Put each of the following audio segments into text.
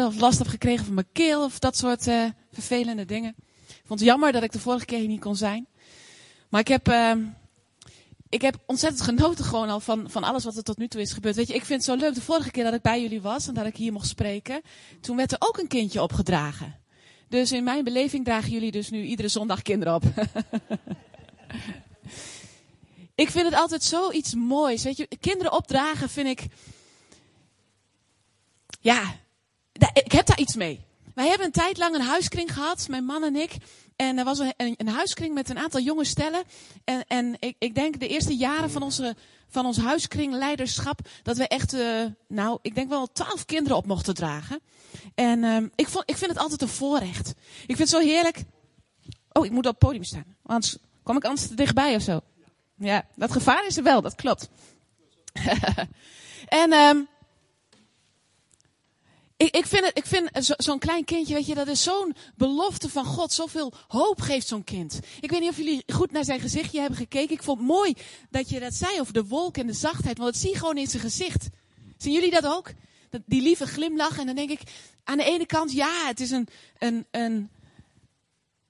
of last heb gekregen van mijn keel of dat soort uh, vervelende dingen. Ik vond het jammer dat ik de vorige keer hier niet kon zijn. Maar ik heb, uh, ik heb ontzettend genoten gewoon al van, van alles wat er tot nu toe is gebeurd. Weet je, ik vind het zo leuk. De vorige keer dat ik bij jullie was en dat ik hier mocht spreken, toen werd er ook een kindje opgedragen. Dus in mijn beleving dragen jullie dus nu iedere zondag kinderen op. ik vind het altijd zoiets moois. Weet je, kinderen opdragen vind ik. Ja, ik heb daar iets mee. Wij hebben een tijd lang een huiskring gehad, mijn man en ik. En er was een, een, een huiskring met een aantal jonge stellen. En, en ik, ik denk de eerste jaren van, onze, van ons huiskringleiderschap, dat we echt, uh, nou, ik denk wel twaalf kinderen op mochten dragen. En uh, ik, vond, ik vind het altijd een voorrecht. Ik vind het zo heerlijk. Oh, ik moet op het podium staan. Anders kom ik anders te dichtbij of zo. Ja, dat gevaar is er wel, dat klopt. en um, ik, ik vind, het, ik vind zo'n klein kindje, weet je, dat is zo'n belofte van God. Zoveel hoop geeft zo'n kind. Ik weet niet of jullie goed naar zijn gezichtje hebben gekeken. Ik vond het mooi dat je dat zei over de wolk en de zachtheid. Want dat zie je gewoon in zijn gezicht. Zien jullie dat ook? Dat, die lieve glimlach. En dan denk ik, aan de ene kant, ja, het is een, een, een,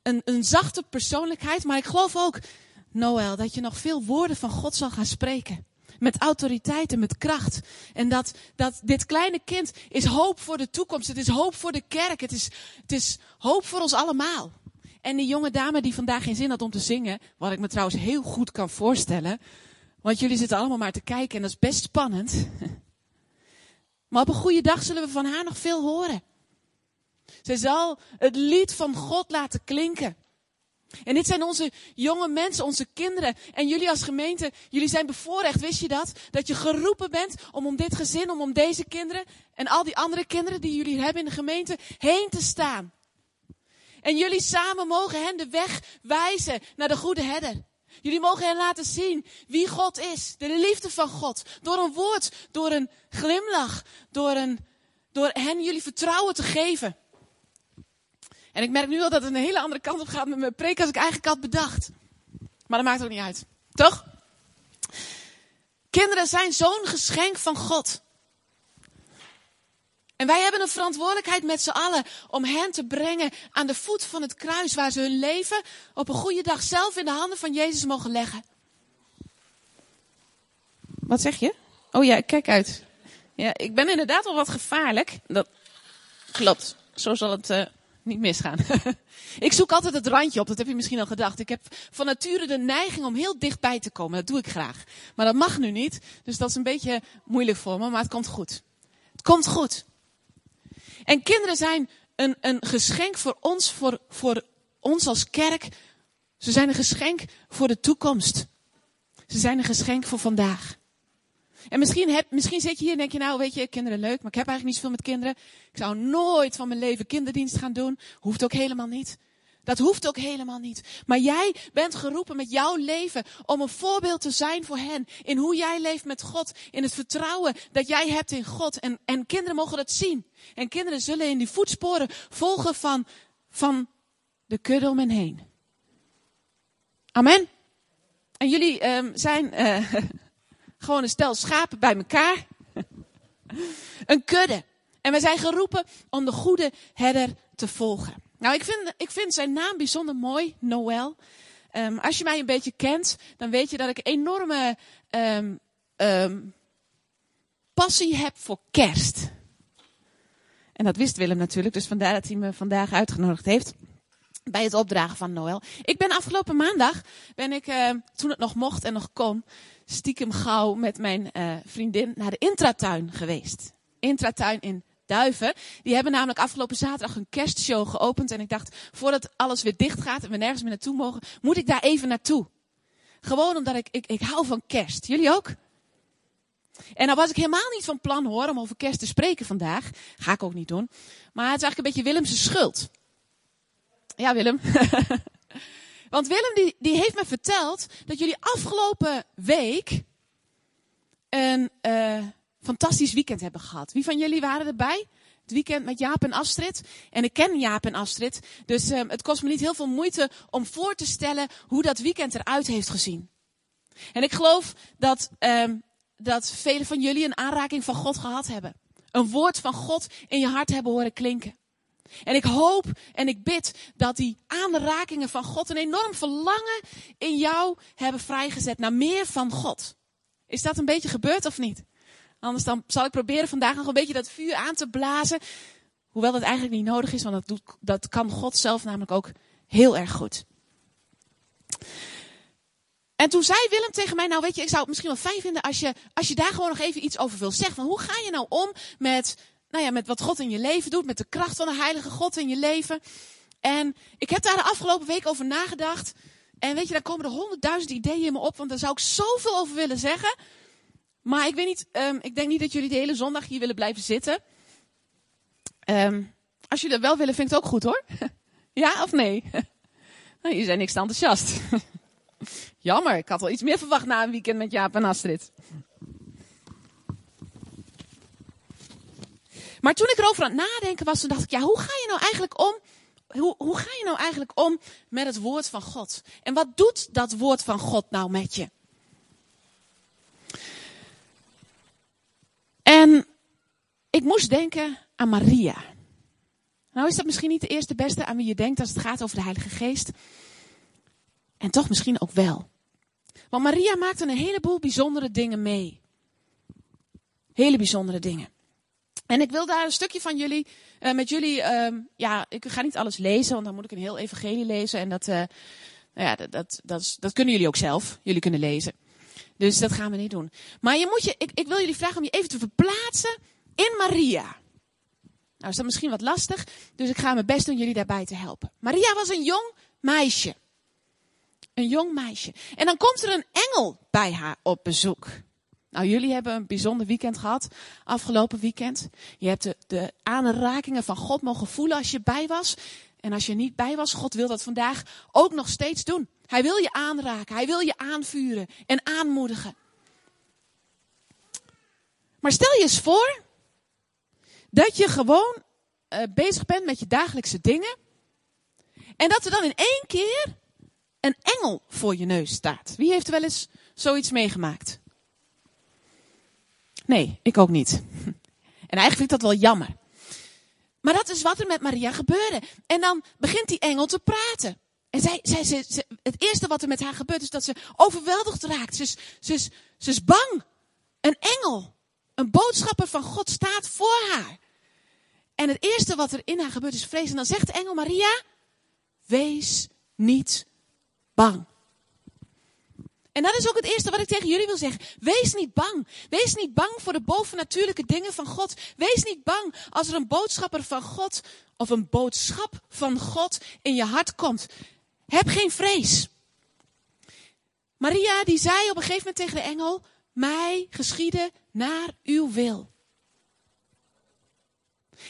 een, een zachte persoonlijkheid. Maar ik geloof ook, Noël, dat je nog veel woorden van God zal gaan spreken. Met autoriteit en met kracht. En dat, dat dit kleine kind is hoop voor de toekomst. Het is hoop voor de kerk. Het is, het is hoop voor ons allemaal. En die jonge dame die vandaag geen zin had om te zingen. Wat ik me trouwens heel goed kan voorstellen. Want jullie zitten allemaal maar te kijken en dat is best spannend. Maar op een goede dag zullen we van haar nog veel horen. Zij zal het lied van God laten klinken. En dit zijn onze jonge mensen, onze kinderen. En jullie als gemeente, jullie zijn bevoorrecht, wist je dat? Dat je geroepen bent om om dit gezin, om om deze kinderen en al die andere kinderen die jullie hebben in de gemeente heen te staan. En jullie samen mogen hen de weg wijzen naar de goede herder. Jullie mogen hen laten zien wie God is. De liefde van God. Door een woord, door een glimlach, door, een, door hen jullie vertrouwen te geven. En ik merk nu al dat het een hele andere kant op gaat met mijn preek als ik eigenlijk had bedacht. Maar dat maakt ook niet uit. Toch? Kinderen zijn zo'n geschenk van God. En wij hebben een verantwoordelijkheid met z'n allen om hen te brengen aan de voet van het kruis, waar ze hun leven op een goede dag zelf in de handen van Jezus mogen leggen. Wat zeg je? Oh ja, kijk uit. Ja, ik ben inderdaad wel wat gevaarlijk. Dat klopt. Zo zal het uh, niet misgaan. ik zoek altijd het randje op, dat heb je misschien al gedacht. Ik heb van nature de neiging om heel dichtbij te komen. Dat doe ik graag. Maar dat mag nu niet. Dus dat is een beetje moeilijk voor me, maar het komt goed. Het komt goed. En kinderen zijn een, een geschenk voor ons, voor, voor ons als kerk. Ze zijn een geschenk voor de toekomst. Ze zijn een geschenk voor vandaag. En misschien, heb, misschien zit je hier en denk je, nou weet je, kinderen leuk, maar ik heb eigenlijk niet zoveel met kinderen. Ik zou nooit van mijn leven kinderdienst gaan doen. Hoeft ook helemaal niet. Dat hoeft ook helemaal niet. Maar jij bent geroepen met jouw leven om een voorbeeld te zijn voor hen. In hoe jij leeft met God. In het vertrouwen dat jij hebt in God. En, en kinderen mogen dat zien. En kinderen zullen in die voetsporen volgen van, van de kudde om hen heen. Amen. En jullie um, zijn uh, gewoon een stel schapen bij elkaar. een kudde. En we zijn geroepen om de goede herder te volgen. Nou, ik vind, ik vind zijn naam bijzonder mooi, Noël. Um, als je mij een beetje kent, dan weet je dat ik enorme um, um, passie heb voor kerst. En dat wist Willem natuurlijk, dus vandaar dat hij me vandaag uitgenodigd heeft bij het opdragen van Noël. Ik ben afgelopen maandag, ben ik, uh, toen het nog mocht en nog kon, stiekem gauw met mijn uh, vriendin naar de intratuin geweest. Intratuin in Duiven. Die hebben namelijk afgelopen zaterdag een kerstshow geopend. En ik dacht, voordat alles weer dicht gaat en we nergens meer naartoe mogen, moet ik daar even naartoe. Gewoon omdat ik, ik, ik hou van kerst. Jullie ook? En nou was ik helemaal niet van plan hoor om over kerst te spreken vandaag. Ga ik ook niet doen. Maar het is eigenlijk een beetje Willemse schuld. Ja, Willem. Want Willem die, die heeft me verteld dat jullie afgelopen week een, uh, fantastisch weekend hebben gehad. Wie van jullie waren erbij? Het weekend met Jaap en Astrid. En ik ken Jaap en Astrid. Dus um, het kost me niet heel veel moeite om voor te stellen hoe dat weekend eruit heeft gezien. En ik geloof dat, um, dat velen van jullie een aanraking van God gehad hebben. een woord van God in je hart hebben horen klinken. En ik hoop en ik bid dat die aanrakingen van God een enorm verlangen in jou hebben vrijgezet naar meer van God. Is dat een beetje gebeurd of niet? Anders dan zal ik proberen vandaag nog een beetje dat vuur aan te blazen. Hoewel dat eigenlijk niet nodig is, want dat, doet, dat kan God zelf namelijk ook heel erg goed. En toen zei Willem tegen mij, nou weet je, ik zou het misschien wel fijn vinden als je, als je daar gewoon nog even iets over wil zeggen. Van hoe ga je nou om met, nou ja, met wat God in je leven doet, met de kracht van de Heilige God in je leven. En ik heb daar de afgelopen week over nagedacht. En weet je, daar komen er honderdduizend ideeën in me op, want daar zou ik zoveel over willen zeggen. Maar ik weet niet, um, ik denk niet dat jullie de hele zondag hier willen blijven zitten. Um, als jullie dat wel willen, vind ik het ook goed hoor. ja of nee? nou, jullie zijn niks te enthousiast. Jammer, ik had wel iets meer verwacht na een weekend met Jaap en Astrid. Maar toen ik erover aan het nadenken was, toen dacht ik, ja, hoe ga je nou eigenlijk om? Hoe, hoe ga je nou eigenlijk om met het woord van God? En wat doet dat woord van God nou met je? En ik moest denken aan Maria. Nou is dat misschien niet de eerste beste aan wie je denkt als het gaat over de Heilige Geest. En toch misschien ook wel. Want Maria maakte een heleboel bijzondere dingen mee. Hele bijzondere dingen. En ik wil daar een stukje van jullie, uh, met jullie, uh, ja, ik ga niet alles lezen, want dan moet ik een heel evangelie lezen. En dat, uh, nou ja, dat, dat, dat, dat, kunnen jullie ook zelf. Jullie kunnen lezen. Dus dat gaan we niet doen. Maar je moet je, ik, ik wil jullie vragen om je even te verplaatsen in Maria. Nou is dat misschien wat lastig, dus ik ga mijn best doen jullie daarbij te helpen. Maria was een jong meisje. Een jong meisje. En dan komt er een engel bij haar op bezoek. Nou, jullie hebben een bijzonder weekend gehad, afgelopen weekend. Je hebt de, de aanrakingen van God mogen voelen als je bij was. En als je niet bij was, God wil dat vandaag ook nog steeds doen. Hij wil je aanraken, hij wil je aanvuren en aanmoedigen. Maar stel je eens voor dat je gewoon uh, bezig bent met je dagelijkse dingen. En dat er dan in één keer een engel voor je neus staat. Wie heeft wel eens zoiets meegemaakt? Nee, ik ook niet. En eigenlijk vind ik dat wel jammer. Maar dat is wat er met Maria gebeurde. En dan begint die engel te praten. En zij, zij, ze, het eerste wat er met haar gebeurt is dat ze overweldigd raakt. Ze is, ze, is, ze is bang. Een engel, een boodschapper van God staat voor haar. En het eerste wat er in haar gebeurt is vrees. En dan zegt de engel Maria, wees niet bang. En dat is ook het eerste wat ik tegen jullie wil zeggen. Wees niet bang. Wees niet bang voor de bovennatuurlijke dingen van God. Wees niet bang als er een boodschapper van God of een boodschap van God in je hart komt. Heb geen vrees. Maria die zei op een gegeven moment tegen de engel, mij geschieden naar uw wil.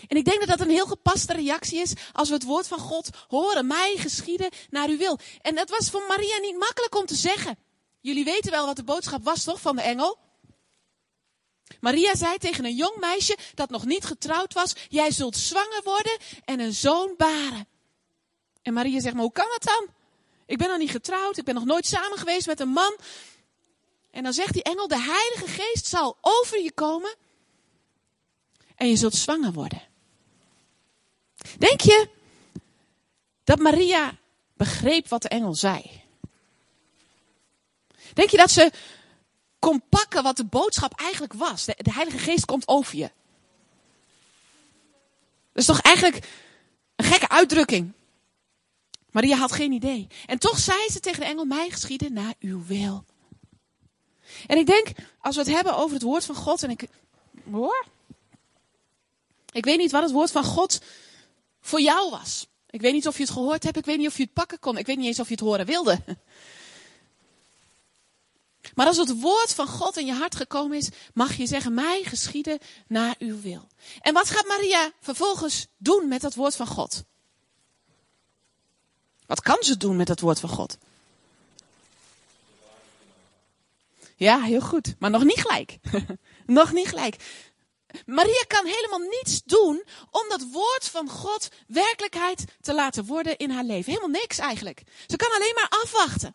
En ik denk dat dat een heel gepaste reactie is als we het woord van God horen. Mij geschieden naar uw wil. En dat was voor Maria niet makkelijk om te zeggen. Jullie weten wel wat de boodschap was, toch, van de engel? Maria zei tegen een jong meisje dat nog niet getrouwd was: Jij zult zwanger worden en een zoon baren. En Maria zegt: Maar hoe kan dat dan? Ik ben nog niet getrouwd, ik ben nog nooit samen geweest met een man. En dan zegt die engel: De Heilige Geest zal over je komen en je zult zwanger worden. Denk je dat Maria begreep wat de engel zei? Denk je dat ze kon pakken wat de boodschap eigenlijk was? De, Heilige Geest komt over je. Dat is toch eigenlijk een gekke uitdrukking. Maria had geen idee. En toch zei ze tegen de engel, mij geschieden naar uw wil. En ik denk, als we het hebben over het woord van God, en ik, hoor, ik weet niet wat het woord van God voor jou was. Ik weet niet of je het gehoord hebt, ik weet niet of je het pakken kon, ik weet niet eens of je het horen wilde. Maar als het woord van God in je hart gekomen is, mag je zeggen, mij geschieden naar uw wil. En wat gaat Maria vervolgens doen met dat woord van God? Wat kan ze doen met dat woord van God? Ja, heel goed. Maar nog niet gelijk. nog niet gelijk. Maria kan helemaal niets doen om dat woord van God werkelijkheid te laten worden in haar leven. Helemaal niks eigenlijk. Ze kan alleen maar afwachten.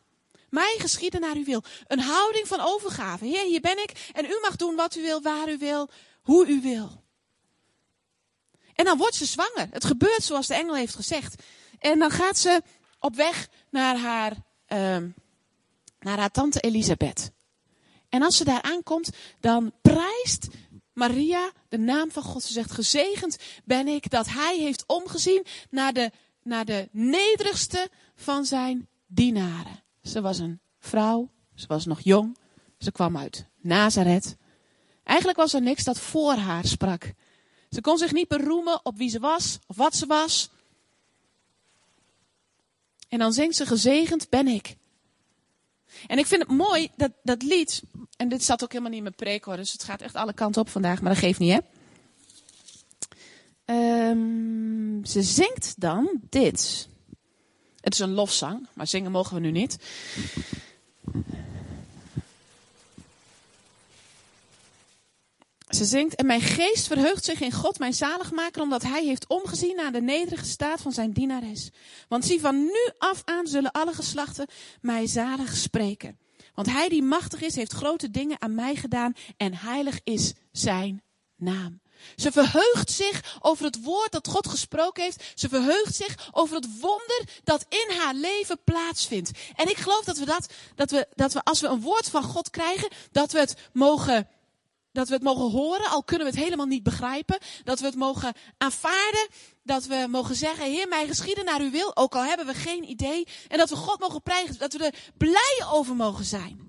Mij geschieden naar uw wil. Een houding van overgave. Heer, hier ben ik en u mag doen wat u wil, waar u wil, hoe u wil. En dan wordt ze zwanger. Het gebeurt zoals de engel heeft gezegd. En dan gaat ze op weg naar haar, um, naar haar tante Elisabeth. En als ze daar aankomt, dan prijst Maria de naam van God. Ze zegt, gezegend ben ik dat hij heeft omgezien naar de, naar de nederigste van zijn dienaren. Ze was een vrouw, ze was nog jong, ze kwam uit Nazareth. Eigenlijk was er niks dat voor haar sprak. Ze kon zich niet beroemen op wie ze was of wat ze was. En dan zingt ze, gezegend ben ik. En ik vind het mooi, dat, dat lied, en dit zat ook helemaal niet in mijn preek hoor, dus het gaat echt alle kanten op vandaag, maar dat geeft niet hè. Um, ze zingt dan dit. Het is een lofzang, maar zingen mogen we nu niet. Ze zingt, en mijn geest verheugt zich in God, mijn zaligmaker, omdat hij heeft omgezien naar de nederige staat van zijn dienares. Want zie, van nu af aan zullen alle geslachten mij zalig spreken. Want hij die machtig is, heeft grote dingen aan mij gedaan en heilig is zijn naam. Ze verheugt zich over het woord dat God gesproken heeft. Ze verheugt zich over het wonder dat in haar leven plaatsvindt. En ik geloof dat we dat, dat we, dat we als we een woord van God krijgen, dat we het mogen dat we het mogen horen, al kunnen we het helemaal niet begrijpen. Dat we het mogen aanvaarden. Dat we mogen zeggen, Heer, mij geschieden naar uw wil, ook al hebben we geen idee. En dat we God mogen prijzen, dat we er blij over mogen zijn.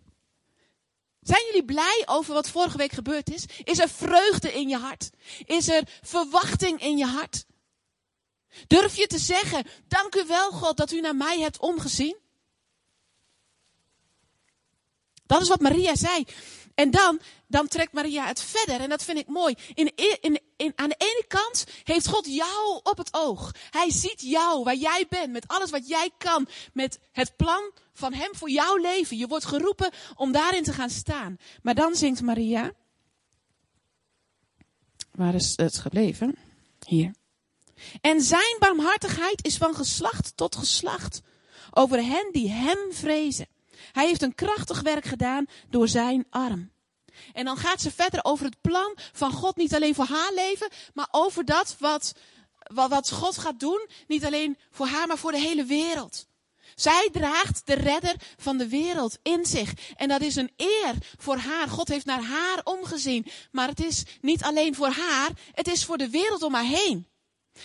Zijn jullie blij over wat vorige week gebeurd is? Is er vreugde in je hart? Is er verwachting in je hart? Durf je te zeggen, dank u wel God dat u naar mij hebt omgezien? Dat is wat Maria zei. En dan, dan trekt Maria het verder. En dat vind ik mooi. In, in, in, aan de ene kant heeft God jou op het oog. Hij ziet jou, waar jij bent, met alles wat jij kan. Met het plan van Hem voor jouw leven. Je wordt geroepen om daarin te gaan staan. Maar dan zingt Maria. Waar is het gebleven? Hier. En zijn barmhartigheid is van geslacht tot geslacht. Over hen die Hem vrezen. Hij heeft een krachtig werk gedaan door zijn arm. En dan gaat ze verder over het plan van God, niet alleen voor haar leven, maar over dat wat, wat, wat God gaat doen, niet alleen voor haar, maar voor de hele wereld. Zij draagt de redder van de wereld in zich. En dat is een eer voor haar. God heeft naar haar omgezien. Maar het is niet alleen voor haar, het is voor de wereld om haar heen.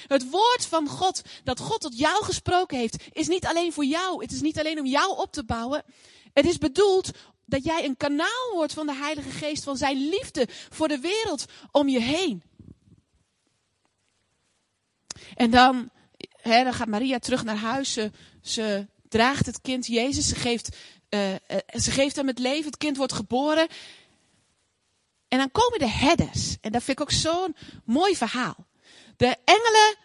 Het woord van God, dat God tot jou gesproken heeft, is niet alleen voor jou. Het is niet alleen om jou op te bouwen. Het is bedoeld dat jij een kanaal wordt van de Heilige Geest, van zijn liefde voor de wereld om je heen. En dan, hè, dan gaat Maria terug naar huis. Ze, ze draagt het kind Jezus. Ze geeft, uh, uh, ze geeft hem het leven. Het kind wordt geboren. En dan komen de herders. En dat vind ik ook zo'n mooi verhaal. De engelen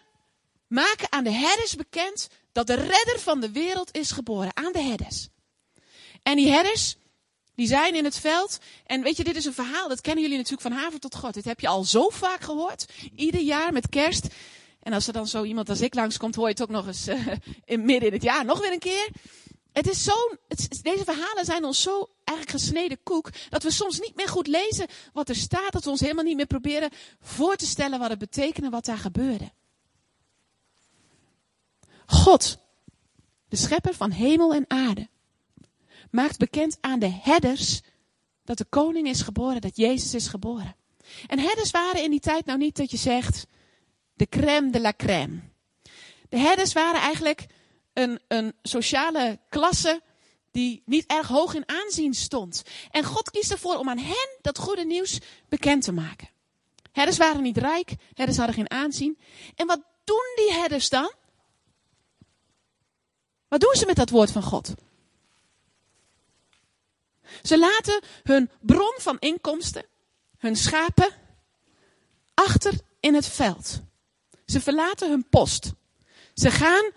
maken aan de herders bekend dat de redder van de wereld is geboren. Aan de herders. En die herders, die zijn in het veld. En weet je, dit is een verhaal, dat kennen jullie natuurlijk van haver tot God. Dit heb je al zo vaak gehoord. Ieder jaar met kerst. En als er dan zo iemand als ik langskomt, hoor je het ook nog eens uh, in, midden in het jaar nog weer een keer. Het is zo, het, deze verhalen zijn ons zo eigenlijk gesneden koek, dat we soms niet meer goed lezen wat er staat, dat we ons helemaal niet meer proberen voor te stellen wat het betekent en wat daar gebeurde. God, de schepper van hemel en aarde, maakt bekend aan de herders dat de koning is geboren, dat Jezus is geboren. En herders waren in die tijd nou niet dat je zegt de crème de la crème. De herders waren eigenlijk een, een sociale klasse die niet erg hoog in aanzien stond. En God kiest ervoor om aan hen dat goede nieuws bekend te maken. Herders waren niet rijk, herders hadden geen aanzien. En wat doen die herders dan? Wat doen ze met dat woord van God? Ze laten hun bron van inkomsten, hun schapen, achter in het veld. Ze verlaten hun post. Ze gaan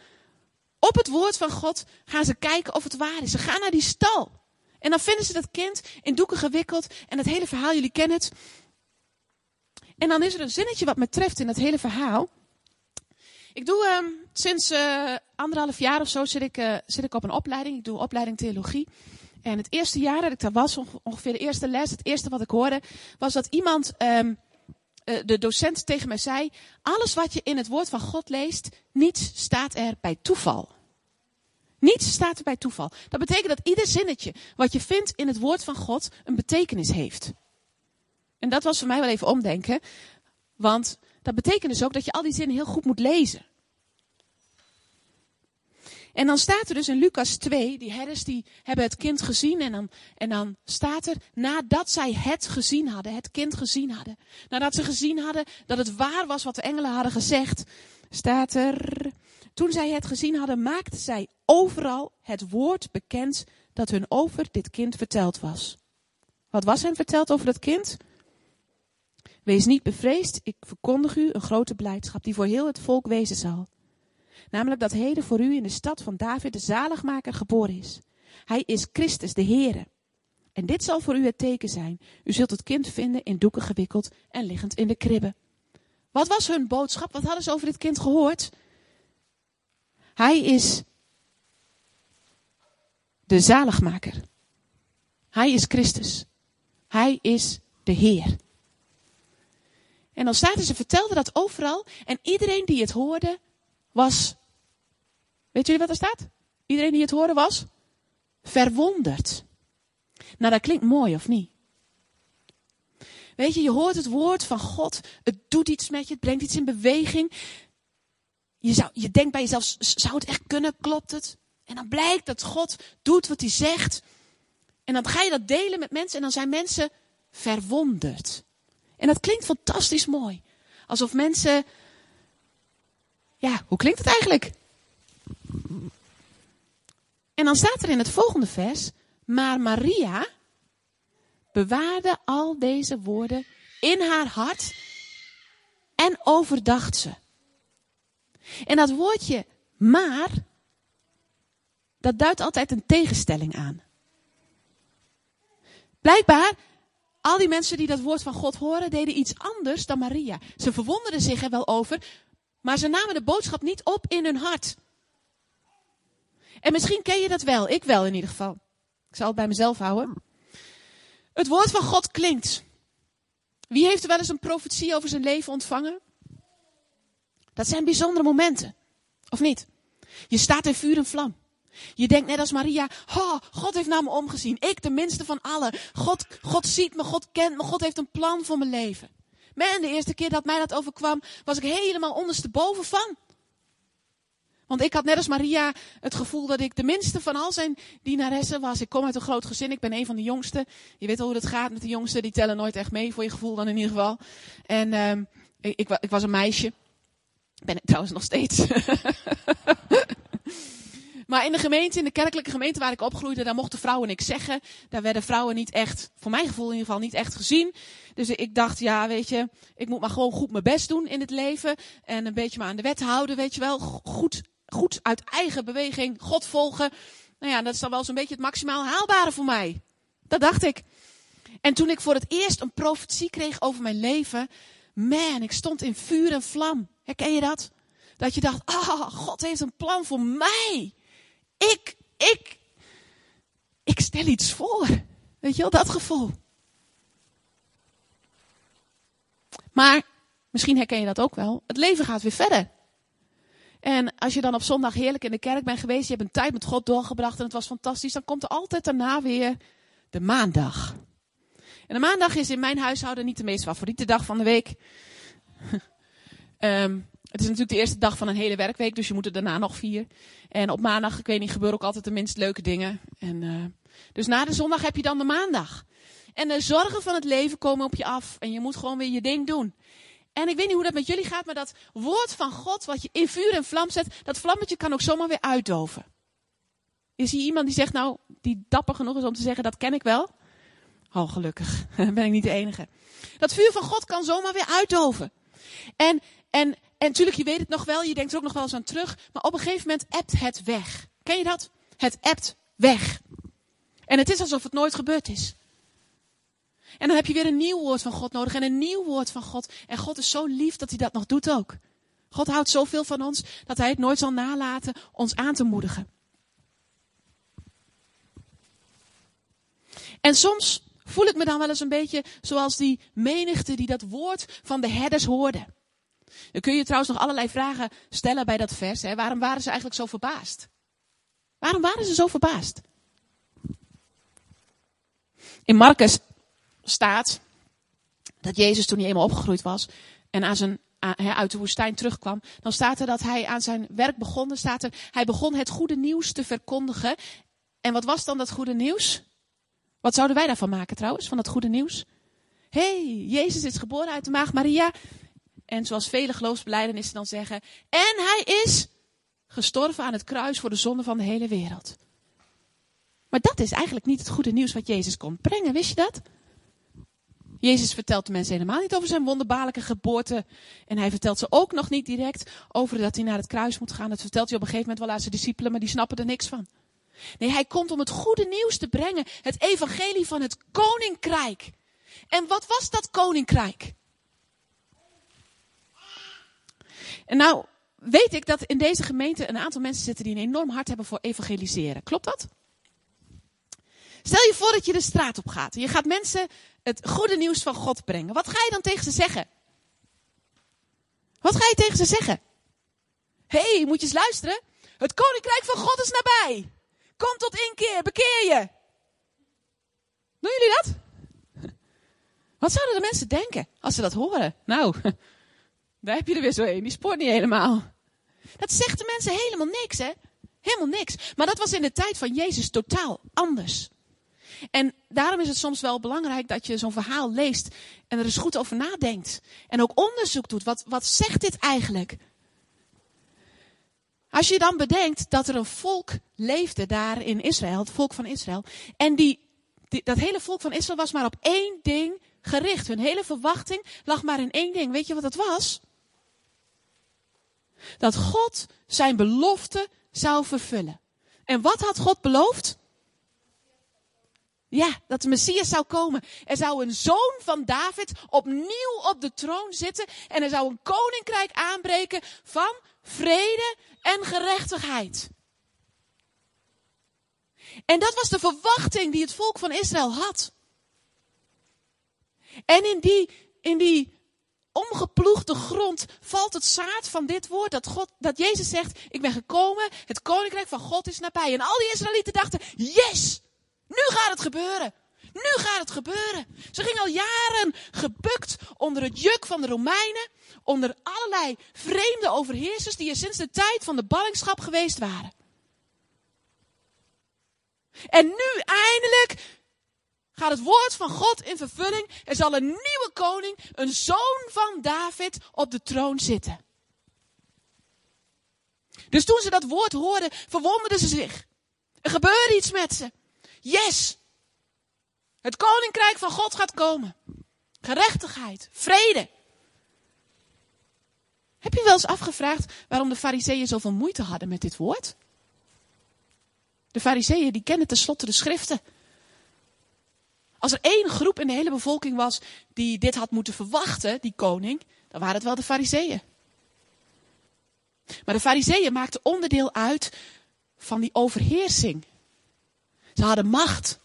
op het woord van God, gaan ze kijken of het waar is. Ze gaan naar die stal. En dan vinden ze dat kind in doeken gewikkeld en het hele verhaal, jullie kennen het. En dan is er een zinnetje wat me treft in het hele verhaal. Ik doe uh, sinds uh, anderhalf jaar of zo zit ik, uh, zit ik op een opleiding. Ik doe opleiding theologie. En het eerste jaar dat ik daar was, ongeveer de eerste les, het eerste wat ik hoorde, was dat iemand um, eh, de docent tegen mij zei, alles wat je in het woord van God leest, niets staat er bij toeval. Niets staat er bij toeval. Dat betekent dat ieder zinnetje wat je vindt in het woord van God een betekenis heeft. En dat was voor mij wel even omdenken. Want dat betekent dus ook dat je al die zinnen heel goed moet lezen. En dan staat er dus in Lucas 2, die herders die hebben het kind gezien en dan, en dan staat er, nadat zij het gezien hadden, het kind gezien hadden. Nadat ze gezien hadden dat het waar was wat de engelen hadden gezegd, staat er, toen zij het gezien hadden, maakten zij overal het woord bekend dat hun over dit kind verteld was. Wat was hen verteld over dat kind? Wees niet bevreesd, ik verkondig u een grote blijdschap die voor heel het volk wezen zal. Namelijk dat heden voor u in de stad van David de zaligmaker geboren is. Hij is Christus, de Heere. En dit zal voor u het teken zijn. U zult het kind vinden in doeken gewikkeld en liggend in de kribbe. Wat was hun boodschap? Wat hadden ze over dit kind gehoord? Hij is de zaligmaker. Hij is Christus. Hij is de Heer. En dan staat er, ze vertelden dat overal. En iedereen die het hoorde, was. Weet jullie wat er staat? Iedereen die het hoorde was verwonderd. Nou, dat klinkt mooi, of niet? Weet je, je hoort het woord van God. Het doet iets met je, het brengt iets in beweging. Je, zou, je denkt bij jezelf, zou het echt kunnen? Klopt het? En dan blijkt dat God doet wat hij zegt. En dan ga je dat delen met mensen en dan zijn mensen verwonderd. En dat klinkt fantastisch mooi. Alsof mensen. Ja, hoe klinkt het eigenlijk? En dan staat er in het volgende vers. Maar Maria bewaarde al deze woorden in haar hart en overdacht ze. En dat woordje maar, dat duidt altijd een tegenstelling aan. Blijkbaar al die mensen die dat woord van God horen, deden iets anders dan Maria. Ze verwonderden zich er wel over, maar ze namen de boodschap niet op in hun hart. En misschien ken je dat wel, ik wel in ieder geval. Ik zal het bij mezelf houden. Het woord van God klinkt. Wie heeft er wel eens een profetie over zijn leven ontvangen? Dat zijn bijzondere momenten. Of niet? Je staat in vuur en vlam. Je denkt net als Maria, oh, God heeft naar me omgezien. Ik de minste van allen. God, God ziet me, God kent me, God heeft een plan voor mijn leven. Man, de eerste keer dat mij dat overkwam, was ik helemaal ondersteboven van. Want ik had net als Maria het gevoel dat ik de minste van al zijn dienaressen was. Ik kom uit een groot gezin, ik ben een van de jongsten. Je weet al hoe het gaat met de jongsten, die tellen nooit echt mee, voor je gevoel dan in ieder geval. En ik, ik, ik was een meisje. Ben ik trouwens nog steeds. Maar in de gemeente, in de kerkelijke gemeente waar ik opgroeide, daar mochten vrouwen niks zeggen. Daar werden vrouwen niet echt, voor mijn gevoel in ieder geval, niet echt gezien. Dus ik dacht, ja, weet je, ik moet maar gewoon goed mijn best doen in het leven. En een beetje maar aan de wet houden, weet je wel. Goed, goed uit eigen beweging, God volgen. Nou ja, dat is dan wel zo'n beetje het maximaal haalbare voor mij. Dat dacht ik. En toen ik voor het eerst een profetie kreeg over mijn leven, man, ik stond in vuur en vlam. Herken je dat? Dat je dacht, ah, oh, God heeft een plan voor mij. Ik, ik, ik stel iets voor. Weet je wel, dat gevoel. Maar, misschien herken je dat ook wel, het leven gaat weer verder. En als je dan op zondag heerlijk in de kerk bent geweest, je hebt een tijd met God doorgebracht en het was fantastisch, dan komt er altijd daarna weer de maandag. En de maandag is in mijn huishouden niet de meest favoriete dag van de week. um, Het is natuurlijk de eerste dag van een hele werkweek, dus je moet er daarna nog vier. En op maandag, ik weet niet, gebeuren ook altijd de minst leuke dingen. En, uh, dus na de zondag heb je dan de maandag. En de zorgen van het leven komen op je af. En je moet gewoon weer je ding doen. En ik weet niet hoe dat met jullie gaat, maar dat woord van God, wat je in vuur en vlam zet, dat vlammetje kan ook zomaar weer uitdoven. Is hier iemand die zegt, nou, die dapper genoeg is om te zeggen, dat ken ik wel? Oh, gelukkig. ben ik niet de enige. Dat vuur van God kan zomaar weer uitdoven. En, en en natuurlijk, je weet het nog wel, je denkt er ook nog wel eens aan terug. Maar op een gegeven moment ebt het weg. Ken je dat? Het ebt weg. En het is alsof het nooit gebeurd is. En dan heb je weer een nieuw woord van God nodig en een nieuw woord van God. En God is zo lief dat hij dat nog doet ook. God houdt zoveel van ons dat hij het nooit zal nalaten ons aan te moedigen. En soms voel ik me dan wel eens een beetje zoals die menigte die dat woord van de herders hoorde. Dan kun je trouwens nog allerlei vragen stellen bij dat vers. Hè. Waarom waren ze eigenlijk zo verbaasd? Waarom waren ze zo verbaasd? In Marcus staat dat Jezus toen hij eenmaal opgegroeid was en aan zijn, uit de woestijn terugkwam, dan staat er dat hij aan zijn werk begon. Staat er, hij begon het goede nieuws te verkondigen. En wat was dan dat goede nieuws? Wat zouden wij daarvan maken trouwens, van dat goede nieuws? hey, Jezus is geboren uit de maag Maria. En zoals vele geloofsbelijdenissen dan zeggen, en hij is gestorven aan het kruis voor de zonde van de hele wereld. Maar dat is eigenlijk niet het goede nieuws wat Jezus kon brengen, wist je dat? Jezus vertelt de mensen helemaal niet over zijn wonderbaarlijke geboorte. En hij vertelt ze ook nog niet direct over dat hij naar het kruis moet gaan. Dat vertelt hij op een gegeven moment wel aan zijn discipelen, maar die snappen er niks van. Nee, hij komt om het goede nieuws te brengen. Het evangelie van het koninkrijk. En wat was dat koninkrijk? En nou weet ik dat in deze gemeente een aantal mensen zitten die een enorm hart hebben voor evangeliseren. Klopt dat? Stel je voor dat je de straat op gaat. Je gaat mensen het goede nieuws van God brengen. Wat ga je dan tegen ze zeggen? Wat ga je tegen ze zeggen? Hé, hey, moet je eens luisteren. Het koninkrijk van God is nabij. Kom tot inkeer, bekeer je. Doen jullie dat? Wat zouden de mensen denken als ze dat horen? Nou, daar heb je er weer zo een. Die spoort niet helemaal. Dat zegt de mensen helemaal niks, hè? Helemaal niks. Maar dat was in de tijd van Jezus totaal anders. En daarom is het soms wel belangrijk dat je zo'n verhaal leest en er eens goed over nadenkt. En ook onderzoek doet. Wat, wat zegt dit eigenlijk? Als je dan bedenkt dat er een volk leefde daar in Israël, het volk van Israël. En die, dat hele volk van Israël was maar op één ding gericht. Hun hele verwachting lag maar in één ding. Weet je wat dat was? Dat God zijn belofte zou vervullen. En wat had God beloofd? Ja, dat de Messias zou komen. Er zou een zoon van David opnieuw op de troon zitten. En er zou een koninkrijk aanbreken van vrede en gerechtigheid. En dat was de verwachting die het volk van Israël had. En in die, in die omgeploegde grond valt het zaad van dit woord. Dat, God, dat Jezus zegt, ik ben gekomen, het koninkrijk van God is nabij. En al die Israëlieten dachten, yes, nu gaat het gebeuren. Nu gaat het gebeuren. Ze gingen al jaren gebukt onder het juk van de Romeinen, onder allerlei vreemde overheersers die er sinds de tijd van de ballingschap geweest waren. En nu eindelijk gaat het woord van God in vervulling. Er zal een nieuwe koning, een zoon van David, op de troon zitten. Dus toen ze dat woord hoorden, verwonderden ze zich. Er gebeurde iets met ze. Yes! Het koninkrijk van God gaat komen. Gerechtigheid, vrede. Heb je wel eens afgevraagd waarom de fariseeën zoveel moeite hadden met dit woord? De fariseeën die kennen tenslotte de schriften. Als er één groep in de hele bevolking was die dit had moeten verwachten, die koning, dan waren het wel de fariseeën. Maar de fariseeën maakten onderdeel uit van die overheersing. Ze hadden macht.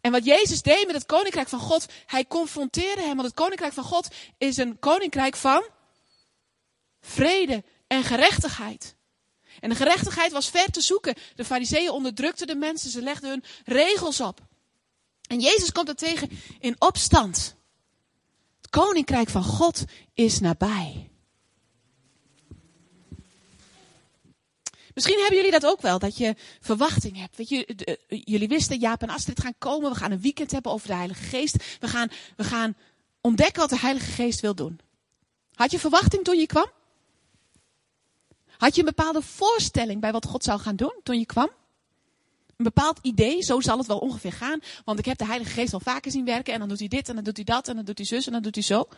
En wat Jezus deed met het koninkrijk van God, hij confronteerde hem, want het koninkrijk van God is een koninkrijk van vrede en gerechtigheid. En de gerechtigheid was ver te zoeken. De fariseeën onderdrukten de mensen, ze legden hun regels op. En Jezus komt er tegen in opstand. Het koninkrijk van God is nabij. Misschien hebben jullie dat ook wel, dat je verwachting hebt. Weet je, eh, jullie wisten, Jaap en Astrid gaan komen. We gaan een weekend hebben over de Heilige Geest. We gaan, we gaan ontdekken wat de Heilige Geest wil doen. Had je verwachting toen je kwam? Had je een bepaalde voorstelling bij wat God zou gaan doen toen je kwam? Een bepaald idee, zo zal het wel ongeveer gaan. Want ik heb de Heilige Geest al vaker zien werken. En dan doet hij dit, en dan doet hij dat, en dan doet hij zus, en dan doet hij zo.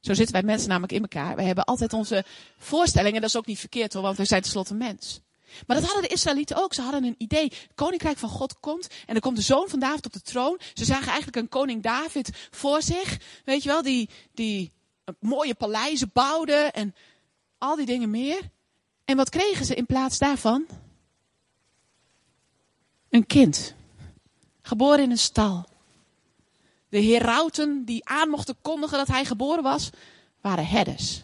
Zo zitten wij mensen namelijk in elkaar. Wij hebben altijd onze voorstellingen. Dat is ook niet verkeerd hoor, want we zijn tenslotte mens. Maar dat hadden de Israëlieten ook. Ze hadden een idee. Het koninkrijk van God komt. En er komt de zoon van David op de troon. Ze zagen eigenlijk een koning David voor zich. Weet je wel, die, die mooie paleizen bouwde. En al die dingen meer. En wat kregen ze in plaats daarvan? een kind. Geboren in een stal. De herauten die aan mochten kondigen dat hij geboren was, waren herders.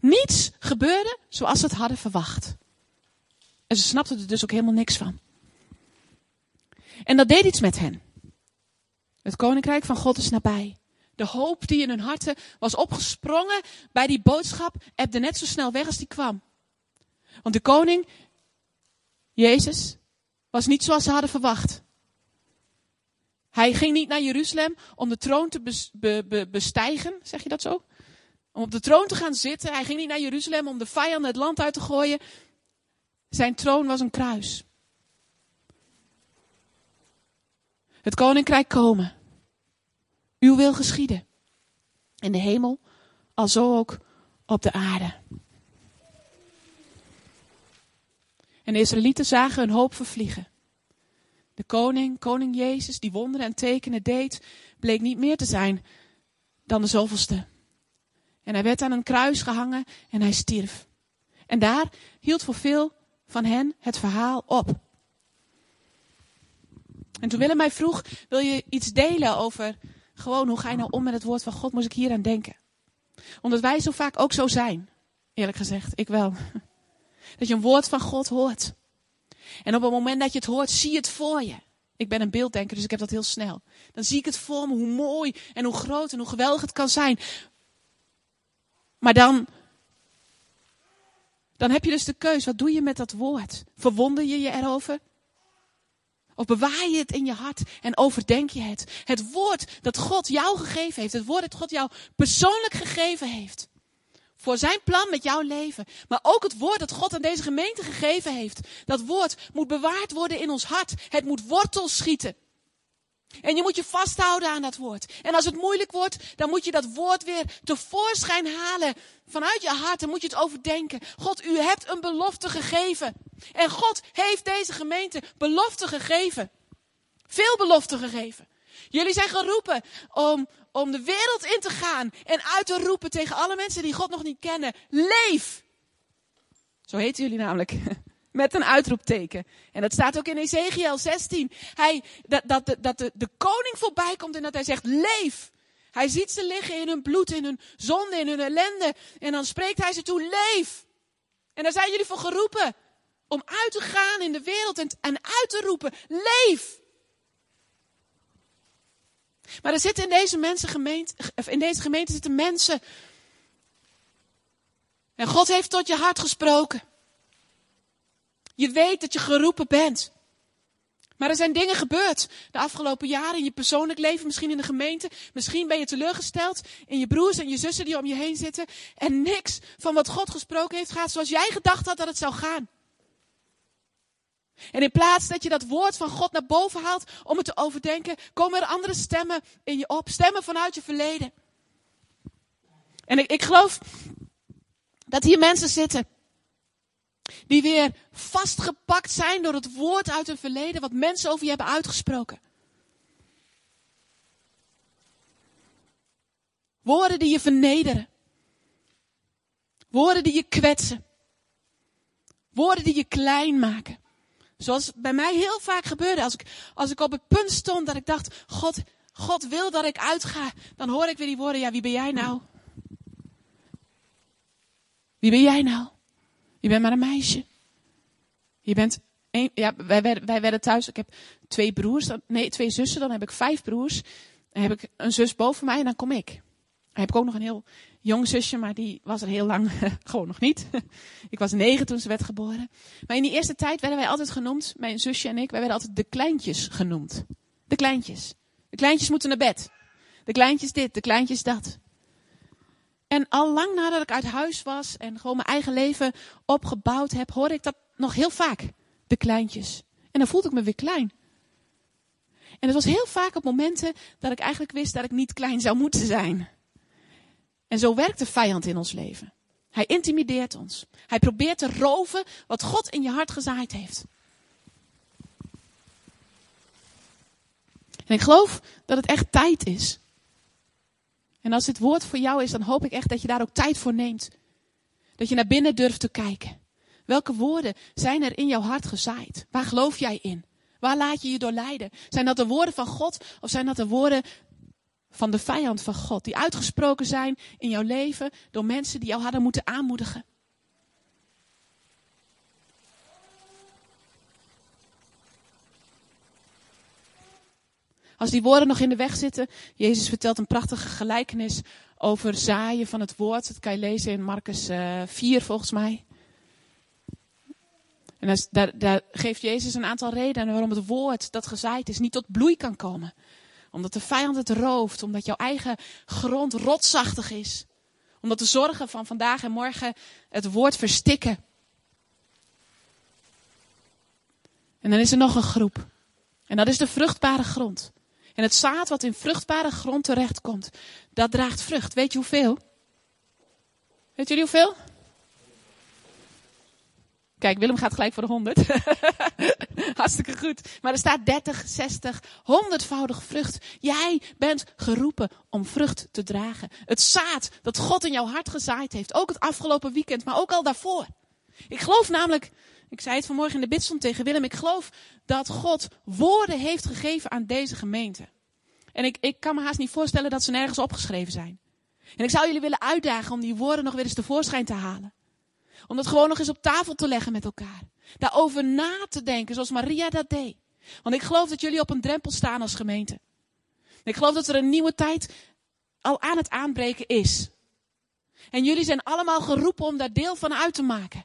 Niets gebeurde zoals ze het hadden verwacht. En ze snapten er dus ook helemaal niks van. En dat deed iets met hen. Het koninkrijk van God is nabij. De hoop die in hun harten was opgesprongen bij die boodschap, ebde net zo snel weg als die kwam. Want de koning, Jezus, was niet zoals ze hadden verwacht. Hij ging niet naar Jeruzalem om de troon te bestijgen, zeg je dat zo? Om op de troon te gaan zitten. Hij ging niet naar Jeruzalem om de vijanden het land uit te gooien. Zijn troon was een kruis. Het koninkrijk komen. Uw wil geschieden. In de hemel, al zo ook op de aarde. En de Israëlieten zagen hun hoop vervliegen. De koning, koning Jezus, die wonderen en tekenen deed, bleek niet meer te zijn dan de zoveelste. En hij werd aan een kruis gehangen en hij stierf. En daar hield voor veel van hen het verhaal op. En toen Willem mij vroeg, wil je iets delen over gewoon hoe ga je nou om met het woord van God, moest ik hier aan denken. Omdat wij zo vaak ook zo zijn. Eerlijk gezegd, ik wel. Dat je een woord van God hoort. En op het moment dat je het hoort, zie je het voor je. Ik ben een beelddenker, dus ik heb dat heel snel. Dan zie ik het voor me, hoe mooi en hoe groot en hoe geweldig het kan zijn. Maar dan, dan heb je dus de keus. Wat doe je met dat woord? Verwonder je je erover? Of bewaar je het in je hart en overdenk je het? Het woord dat God jou gegeven heeft. Het woord dat God jou persoonlijk gegeven heeft. Voor zijn plan met jouw leven. Maar ook het woord dat God aan deze gemeente gegeven heeft. Dat woord moet bewaard worden in ons hart. Het moet wortel schieten. En je moet je vasthouden aan dat woord. En als het moeilijk wordt, dan moet je dat woord weer tevoorschijn halen vanuit je hart. Dan moet je het overdenken. God, u hebt een belofte gegeven. En God heeft deze gemeente belofte gegeven. Veel belofte gegeven. Jullie zijn geroepen om, om de wereld in te gaan en uit te roepen tegen alle mensen die God nog niet kennen. Leef! Zo heten jullie namelijk. Met een uitroepteken. En dat staat ook in Ezekiel 16. Hij, dat dat, de, de koning voorbij komt en dat hij zegt, leef. Hij ziet ze liggen in hun bloed, in hun zonde, in hun ellende. En dan spreekt hij ze toe, leef. En daar zijn jullie voor geroepen. Om uit te gaan in de wereld en, en uit te roepen, leef. Maar er zitten in deze, mensen gemeente, in deze gemeente zitten mensen. En God heeft tot je hart gesproken. Je weet dat je geroepen bent. Maar er zijn dingen gebeurd de afgelopen jaren in je persoonlijk leven, misschien in de gemeente. Misschien ben je teleurgesteld in je broers en je zussen die om je heen zitten. En niks van wat God gesproken heeft gaat zoals jij gedacht had dat het zou gaan. En in plaats dat je dat woord van God naar boven haalt om het te overdenken, komen er andere stemmen in je op. Stemmen vanuit je verleden. En ik, ik geloof dat hier mensen zitten die weer vastgepakt zijn door het woord uit hun verleden, wat mensen over je hebben uitgesproken. Woorden die je vernederen. Woorden die je kwetsen. Woorden die je klein maken. Zoals bij mij heel vaak gebeurde. Als ik, als ik op het punt stond dat ik dacht, God, God wil dat ik uitga. Dan hoor ik weer die woorden, ja wie ben jij nou? Wie ben jij nou? Je bent maar een meisje. Je bent een, ja, wij werden, wij werden thuis. Ik heb twee broers, nee, twee zussen. Dan heb ik vijf broers. Dan heb ik een zus boven mij en dan kom ik. Heb ik ook nog een heel jong zusje, maar die was er heel lang gewoon nog niet. ik was negen toen ze werd geboren. Maar in die eerste tijd werden wij altijd genoemd, mijn zusje en ik, wij werden altijd de kleintjes genoemd. De kleintjes. De kleintjes moeten naar bed. De kleintjes dit, de kleintjes dat. En al lang nadat ik uit huis was en gewoon mijn eigen leven opgebouwd heb, hoorde ik dat nog heel vaak. De kleintjes. En dan voelde ik me weer klein. En het was heel vaak op momenten dat ik eigenlijk wist dat ik niet klein zou moeten zijn. En zo werkt de vijand in ons leven. Hij intimideert ons. Hij probeert te roven wat God in je hart gezaaid heeft. En ik geloof dat het echt tijd is en als dit woord voor jou is, dan hoop ik echt dat je daar ook tijd voor neemt. Dat je naar binnen durft te kijken. Welke woorden zijn er in jouw hart gezaaid? Waar geloof jij in? Waar laat je je door leiden? Zijn dat de woorden van God of zijn dat de woorden van de vijand van God? Die uitgesproken zijn in jouw leven door mensen die jou hadden moeten aanmoedigen. Als die woorden nog in de weg zitten, Jezus vertelt een prachtige gelijkenis over zaaien van het woord. Dat kan je lezen in Marcus 4 eh, volgens mij. En daar, daar, geeft Jezus een aantal redenen waarom het woord dat gezaaid is niet tot bloei kan komen. Omdat de vijand het rooft, omdat jouw eigen grond rotsachtig is. Omdat de zorgen van vandaag en morgen het woord verstikken. En dan is er nog een groep. En dat is de vruchtbare grond. En het zaad wat in vruchtbare grond terechtkomt, dat draagt vrucht. Weet je hoeveel? Weet jullie hoeveel? Kijk, Willem gaat gelijk voor de 100. Hartstikke goed. Maar er staat 30, 60, 100voudig vrucht. Jij bent geroepen om vrucht te dragen. Het zaad dat God in jouw hart gezaaid heeft. Ook het afgelopen weekend, maar ook al daarvoor. Ik geloof namelijk, ik zei het vanmorgen in de bidstond tegen Willem, ik geloof dat God woorden heeft gegeven aan deze gemeente. En ik, ik kan me haast niet voorstellen dat ze nergens opgeschreven zijn. En ik zou jullie willen uitdagen om die woorden nog weer eens tevoorschijn te halen. Om dat gewoon nog eens op tafel te leggen met elkaar. Daarover na te denken, zoals Maria dat deed. Want ik geloof dat jullie op een drempel staan als gemeente. Ik geloof dat er een nieuwe tijd al aan het aanbreken is. En jullie zijn allemaal geroepen om daar deel van uit te maken.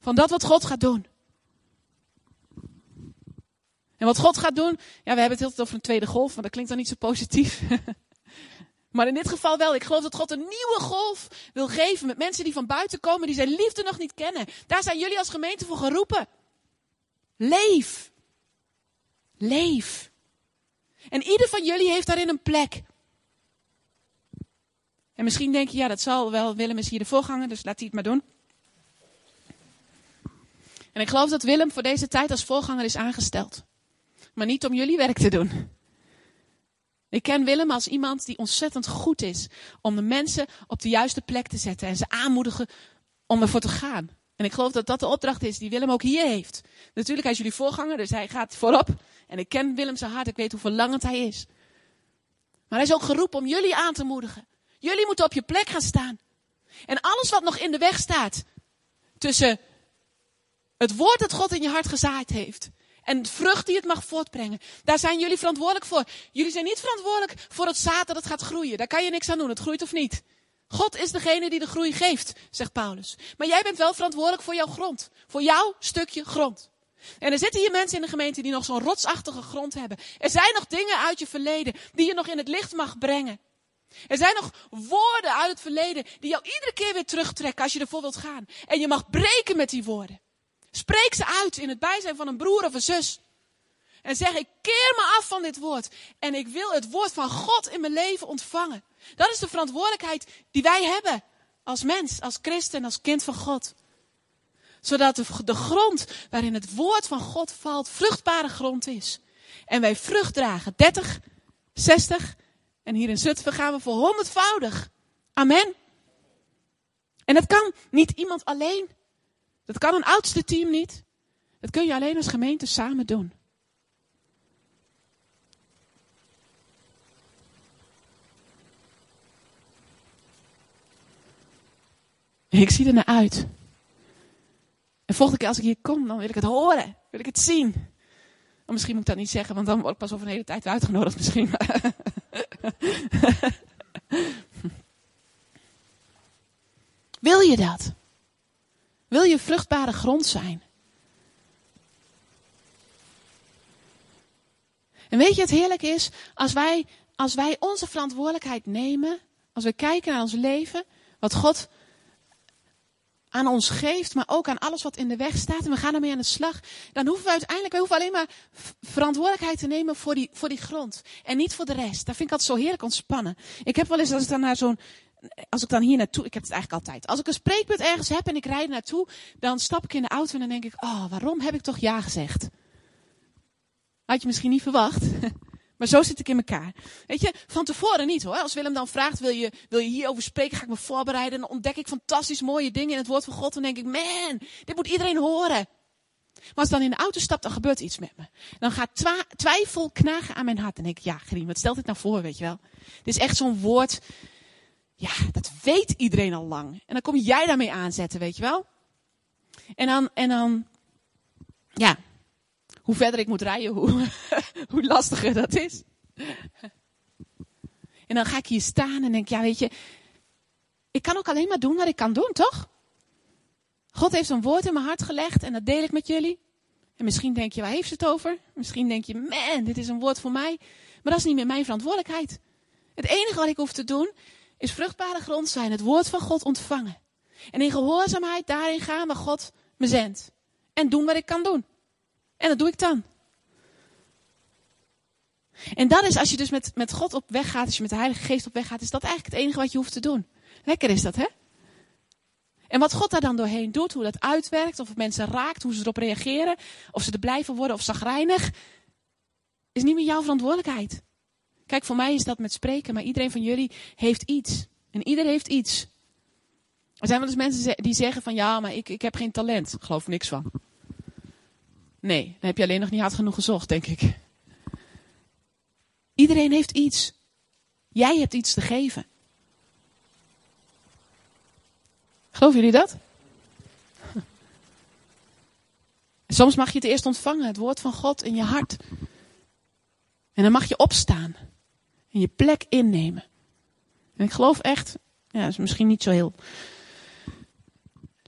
Van dat wat God gaat doen. En wat God gaat doen, ja, we hebben het heel over een tweede golf, maar dat klinkt dan niet zo positief. Maar in dit geval wel. Ik geloof dat God een nieuwe golf wil geven met mensen die van buiten komen, die zijn liefde nog niet kennen. Daar zijn jullie als gemeente voor geroepen. Leef. Leef. En ieder van jullie heeft daarin een plek. En misschien denk je, ja, dat zal wel. Willem is hier de voorganger, dus laat hij het maar doen. En ik geloof dat Willem voor deze tijd als voorganger is aangesteld. Maar niet om jullie werk te doen. Ik ken Willem als iemand die ontzettend goed is om de mensen op de juiste plek te zetten en ze aanmoedigen om ervoor te gaan. En ik geloof dat dat de opdracht is die Willem ook hier heeft. Natuurlijk, hij is jullie voorganger, dus hij gaat voorop. En ik ken Willem zijn hart, ik weet hoe verlangend hij is. Maar hij is ook geroepen om jullie aan te moedigen. Jullie moeten op je plek gaan staan. En alles wat nog in de weg staat tussen het woord dat God in je hart gezaaid heeft en vrucht die het mag voortbrengen. Daar zijn jullie verantwoordelijk voor. Jullie zijn niet verantwoordelijk voor het zaad dat het gaat groeien. Daar kan je niks aan doen. Het groeit of niet. God is degene die de groei geeft, zegt Paulus. Maar jij bent wel verantwoordelijk voor jouw grond. Voor jouw stukje grond. En er zitten hier mensen in de gemeente die nog zo'n rotsachtige grond hebben. Er zijn nog dingen uit je verleden die je nog in het licht mag brengen. Er zijn nog woorden uit het verleden die jou iedere keer weer terugtrekken als je ervoor wilt gaan. En je mag breken met die woorden. Spreek ze uit in het bijzijn van een broer of een zus. En zeg, ik keer me af van dit woord. En ik wil het woord van God in mijn leven ontvangen. Dat is de verantwoordelijkheid die wij hebben. Als mens, als christen, als kind van God. Zodat de, grond waarin het woord van God valt, vruchtbare grond is. En wij vrucht dragen. 30, 60. En hier in Zutphen gaan we voor honderdvoudig. Amen. En dat kan niet iemand alleen. Dat kan een oudste team niet. Dat kun je alleen als gemeente samen doen. Ik zie er naar uit. En volgende keer als ik hier kom, dan wil ik het horen. Wil ik het zien. Of misschien moet ik dat niet zeggen, want dan word ik pas over een hele tijd uitgenodigd misschien. wil je dat? Wil je vruchtbare grond zijn? En weet je, het heerlijk is als wij, als wij onze verantwoordelijkheid nemen, als we kijken naar ons leven, wat God aan ons geeft, maar ook aan alles wat in de weg staat en we gaan ermee aan de slag, dan hoeven we uiteindelijk, we hoeven alleen maar verantwoordelijkheid te nemen voor die, voor die grond en niet voor de rest. Dat vind ik altijd zo heerlijk ontspannen. Ik heb wel eens, als ik dan naar zo'n als ik dan hier naartoe, ik heb het eigenlijk altijd. Als ik een spreekpunt ergens heb en ik rijd naartoe, dan stap ik in de auto en dan denk ik, oh, waarom heb ik toch ja gezegd? Had je misschien niet verwacht, Maar zo zit ik in elkaar. Weet je, van tevoren niet hoor. Als Willem dan vraagt, wil je, wil je hierover spreken, ga ik me voorbereiden. En dan ontdek ik fantastisch mooie dingen in het woord van God. Dan denk ik, man, dit moet iedereen horen. Maar als dan in de auto stapt, dan gebeurt iets met me. Dan gaat twijfel knagen aan mijn hart. En denk ik, ja, Griem, wat stelt dit nou voor, weet je wel? Dit is echt zo'n woord, ja, dat weet iedereen al lang. En dan kom jij daarmee aanzetten, weet je wel? En dan, en dan, ja, hoe verder ik moet rijden, hoe, hoe lastiger dat is. En dan ga ik hier staan en denk, ja, weet je, ik kan ook alleen maar doen wat ik kan doen, toch? God heeft een woord in mijn hart gelegd en dat deel ik met jullie. En misschien denk je, waar heeft ze het over? Misschien denk je, man, dit is een woord voor mij. Maar dat is niet meer mijn verantwoordelijkheid. Het enige wat ik hoef te doen, is vruchtbare grond zijn, het woord van God ontvangen. En in gehoorzaamheid daarin gaan waar God me zendt. En doen wat ik kan doen. En dat doe ik dan. En dat is als je dus met, met God op weg gaat, als je met de Heilige Geest op weg gaat, is dat eigenlijk het enige wat je hoeft te doen. Lekker is dat, hè? En wat God daar dan doorheen doet, hoe dat uitwerkt, of het mensen raakt, hoe ze erop reageren, of ze er blijven worden of zagrijnig, is niet meer jouw verantwoordelijkheid. Kijk, voor mij is dat met spreken, maar iedereen van jullie heeft iets. En ieder heeft iets. Er zijn wel eens mensen die zeggen van ja, maar ik, ik heb geen talent. Ik geloof niks van. Nee, dan heb je alleen nog niet hard genoeg gezocht, denk ik. Iedereen heeft iets. Jij hebt iets te geven. Geloven jullie dat? Soms mag je het eerst ontvangen, het woord van God in je hart. En dan mag je opstaan en je plek innemen. En ik geloof echt, ja, is misschien niet zo heel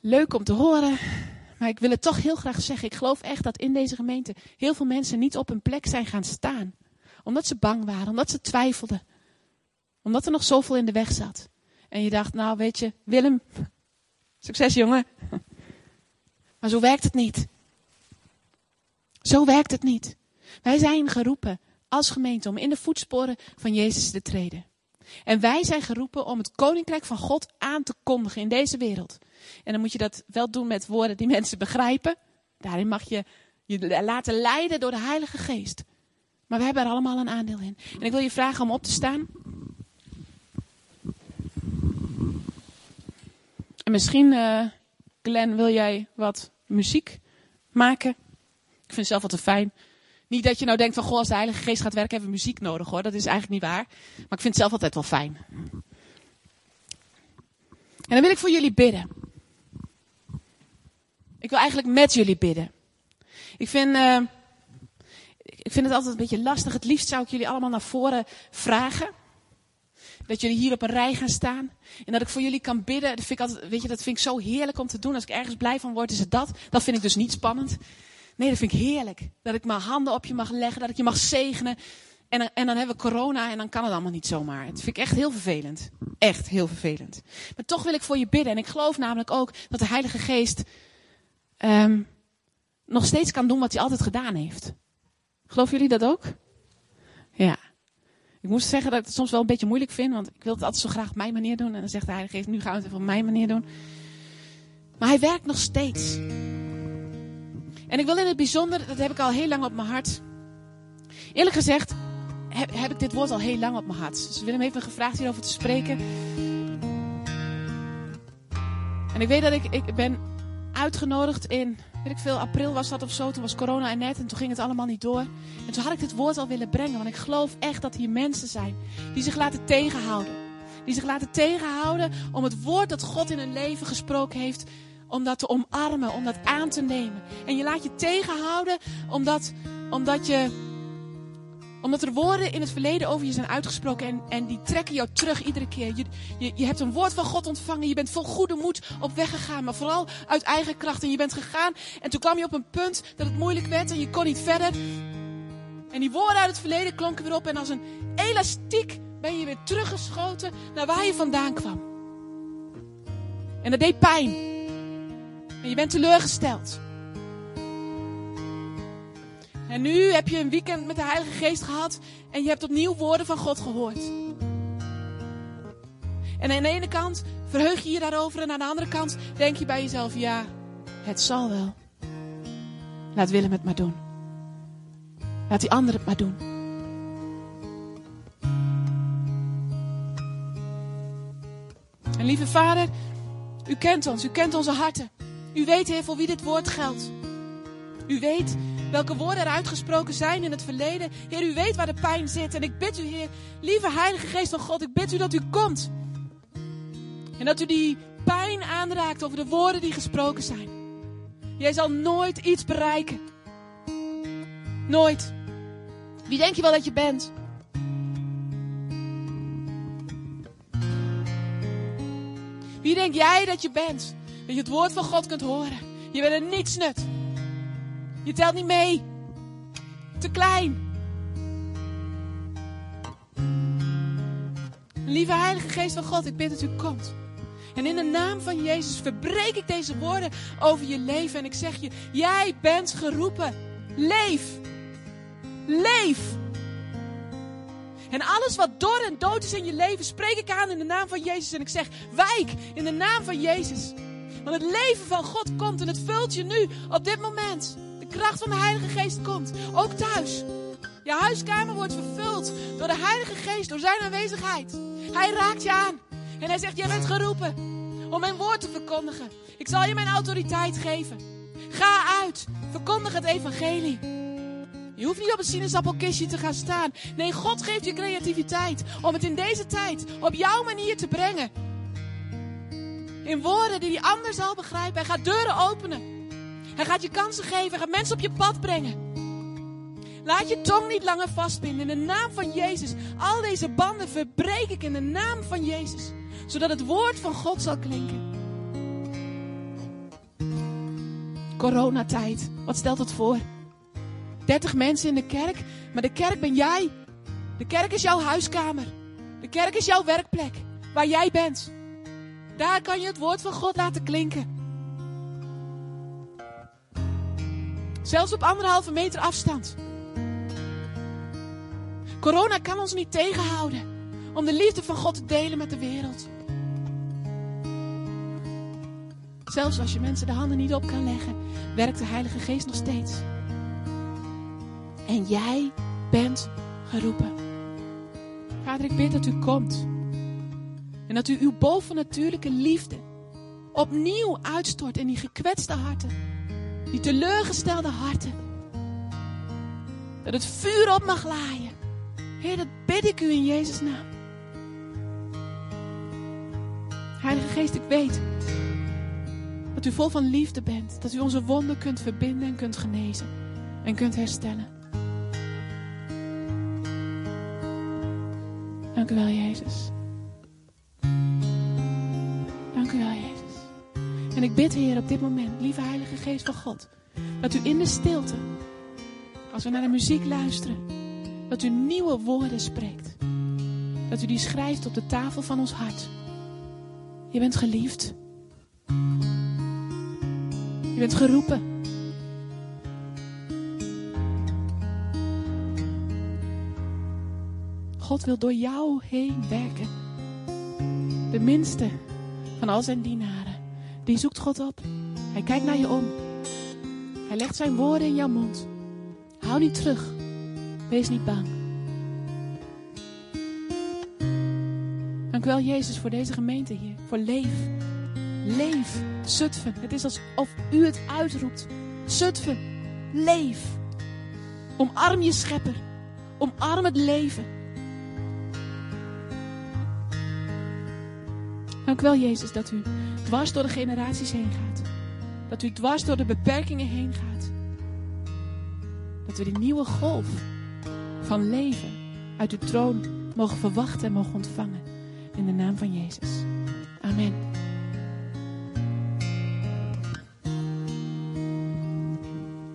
leuk om te horen, maar ik wil het toch heel graag zeggen. Ik geloof echt dat in deze gemeente heel veel mensen niet op hun plek zijn gaan staan. Omdat ze bang waren, omdat ze twijfelden. Omdat er nog zoveel in de weg zat. En je dacht, nou weet je, Willem, succes jongen. Maar zo werkt het niet. Zo werkt het niet. Wij zijn geroepen als gemeente om in de voetsporen van Jezus te treden. En wij zijn geroepen om het koninkrijk van God aan te kondigen in deze wereld. En dan moet je dat wel doen met woorden die mensen begrijpen. Daarin mag je je laten leiden door de Heilige Geest. Maar we hebben er allemaal een aandeel in. En ik wil je vragen om op te staan. En misschien, uh, Glenn, wil jij wat muziek maken? Ik vind het zelf altijd fijn. Niet dat je nou denkt van, goh, als de Heilige Geest gaat werken, hebben we muziek nodig hoor. Dat is eigenlijk niet waar. Maar ik vind het zelf altijd wel fijn. En dan wil ik voor jullie bidden. Ik wil eigenlijk met jullie bidden. Ik vind, uh, ik vind het altijd een beetje lastig. Het liefst zou ik jullie allemaal naar voren vragen. Dat jullie hier op een rij gaan staan. En dat ik voor jullie kan bidden. Dat vind ik altijd, weet je, dat vind ik zo heerlijk om te doen. Als ik ergens blij van word, is het dat. Dat vind ik dus niet spannend. Nee, dat vind ik heerlijk. Dat ik mijn handen op je mag leggen. Dat ik je mag zegenen. En, en dan hebben we corona en dan kan het allemaal niet zomaar. Dat vind ik echt heel vervelend. Echt heel vervelend. Maar toch wil ik voor je bidden. En ik geloof namelijk ook dat de Heilige Geest um, nog steeds kan doen wat hij altijd gedaan heeft. Geloven jullie dat ook? Ja. Ik moest zeggen dat ik het soms wel een beetje moeilijk vind, want ik wil het altijd zo graag op mijn manier doen. En dan zegt de Heilige Geest, nu gaan we het even op mijn manier doen. Maar hij werkt nog steeds. En ik wil in het bijzonder, dat heb ik al heel lang op mijn hart. Eerlijk gezegd heb, ik dit woord al heel lang op mijn hart. Dus Willem heeft me gevraagd hierover te spreken. En ik weet dat ik, ik ben uitgenodigd in, weet ik veel, april was dat of zo. Toen was corona en net en toen ging het allemaal niet door. En toen had ik dit woord al willen brengen. Want ik geloof echt dat hier mensen zijn die zich laten tegenhouden. Die zich laten tegenhouden om het woord dat God in hun leven gesproken heeft, om dat te omarmen, om dat aan te nemen. En je laat je tegenhouden omdat, omdat je omdat er woorden in het verleden over je zijn uitgesproken en, en die trekken jou terug iedere keer. Je, je, je hebt een woord van God ontvangen. Je bent vol goede moed op weg gegaan, maar vooral uit eigen kracht. En je bent gegaan en toen kwam je op een punt dat het moeilijk werd en je kon niet verder. En die woorden uit het verleden klonken weer op en als een elastiek ben je weer teruggeschoten naar waar je vandaan kwam. En dat deed pijn. En je bent teleurgesteld. En nu heb je een weekend met de Heilige Geest gehad en je hebt opnieuw woorden van God gehoord. En aan de ene kant verheug je je daarover en aan de andere kant denk je bij jezelf, ja, het zal wel. Laat Willem het maar doen. Laat die anderen het maar doen. En lieve Vader, u kent ons, u kent onze harten. U weet, Heer, voor wie dit woord geldt. U weet welke woorden er uitgesproken zijn in het verleden. Heer, u weet waar de pijn zit. En ik bid u, Heer, lieve Heilige Geest van God, ik bid u dat u komt. En dat u die pijn aanraakt over de woorden die gesproken zijn. Jij zal nooit iets bereiken. Nooit. Wie denk je wel dat je bent? Wie denk jij dat je bent? Dat je het woord van God kunt horen. Je bent er niets nut. Je telt niet mee. Te klein. Lieve Heilige Geest van God, ik bid dat u komt. En in de naam van Jezus verbreek ik deze woorden over je leven. En ik zeg je, jij bent geroepen. Leef. Leef. En alles wat dor en dood is in je leven, spreek ik aan in de naam van Jezus. En ik zeg, wijk in de naam van Jezus. Want het leven van God komt en het vult je nu op dit moment. De kracht van de Heilige Geest komt, ook thuis. Je huiskamer wordt vervuld door de Heilige Geest, door zijn aanwezigheid. Hij raakt je aan en hij zegt, jij bent geroepen om mijn woord te verkondigen. Ik zal je mijn autoriteit geven. Ga uit, verkondig het evangelie. Je hoeft niet op een sinaasappelkistje te gaan staan. Nee, God geeft je creativiteit om het in deze tijd op jouw manier te brengen. In woorden die hij anders zal begrijpen. Hij gaat deuren openen. Hij gaat je kansen geven. Hij gaat mensen op je pad brengen. Laat je tong niet langer vastbinden. In de naam van Jezus. Al deze banden verbreek ik in de naam van Jezus. Zodat het woord van God zal klinken. Coronatijd. Wat stelt het voor? 30 mensen in de kerk. Maar de kerk ben jij. De kerk is jouw huiskamer. De kerk is jouw werkplek. Waar jij bent. Daar kan je het woord van God laten klinken. Zelfs op anderhalve meter afstand. Corona kan ons niet tegenhouden om de liefde van God te delen met de wereld. Zelfs als je mensen de handen niet op kan leggen, werkt de Heilige Geest nog steeds. En jij bent geroepen. Vader, ik bid dat u komt. En dat u uw bovennatuurlijke liefde opnieuw uitstort in die gekwetste harten. Die teleurgestelde harten. Dat het vuur op mag laaien. Heer, dat bid ik u in Jezus' naam. Heilige Geest, ik weet dat u vol van liefde bent. Dat u onze wonden kunt verbinden en kunt genezen. En kunt herstellen. Dank u wel, Jezus. U wel, Jezus. En ik bid, Heer, op dit moment, lieve Heilige Geest van God, dat u in de stilte, als we naar de muziek luisteren, dat u nieuwe woorden spreekt. Dat u die schrijft op de tafel van ons hart. Je bent geliefd. Je bent geroepen. God wil door jou heen werken. De minste van al zijn dienaren, die zoekt God op. Hij kijkt naar je om. Hij legt zijn woorden in jouw mond. Hou niet terug. Wees niet bang. Dank u wel, Jezus, voor deze gemeente hier. Voor leef. Leef. Zutphen. Het is alsof u het uitroept. Zutphen. Leef. Omarm je schepper. Omarm het leven. Dank u wel, Jezus, dat u dwars door de generaties heen gaat. Dat u dwars door de beperkingen heen gaat. Dat we die nieuwe golf van leven uit uw troon mogen verwachten en mogen ontvangen. In de naam van Jezus. Amen.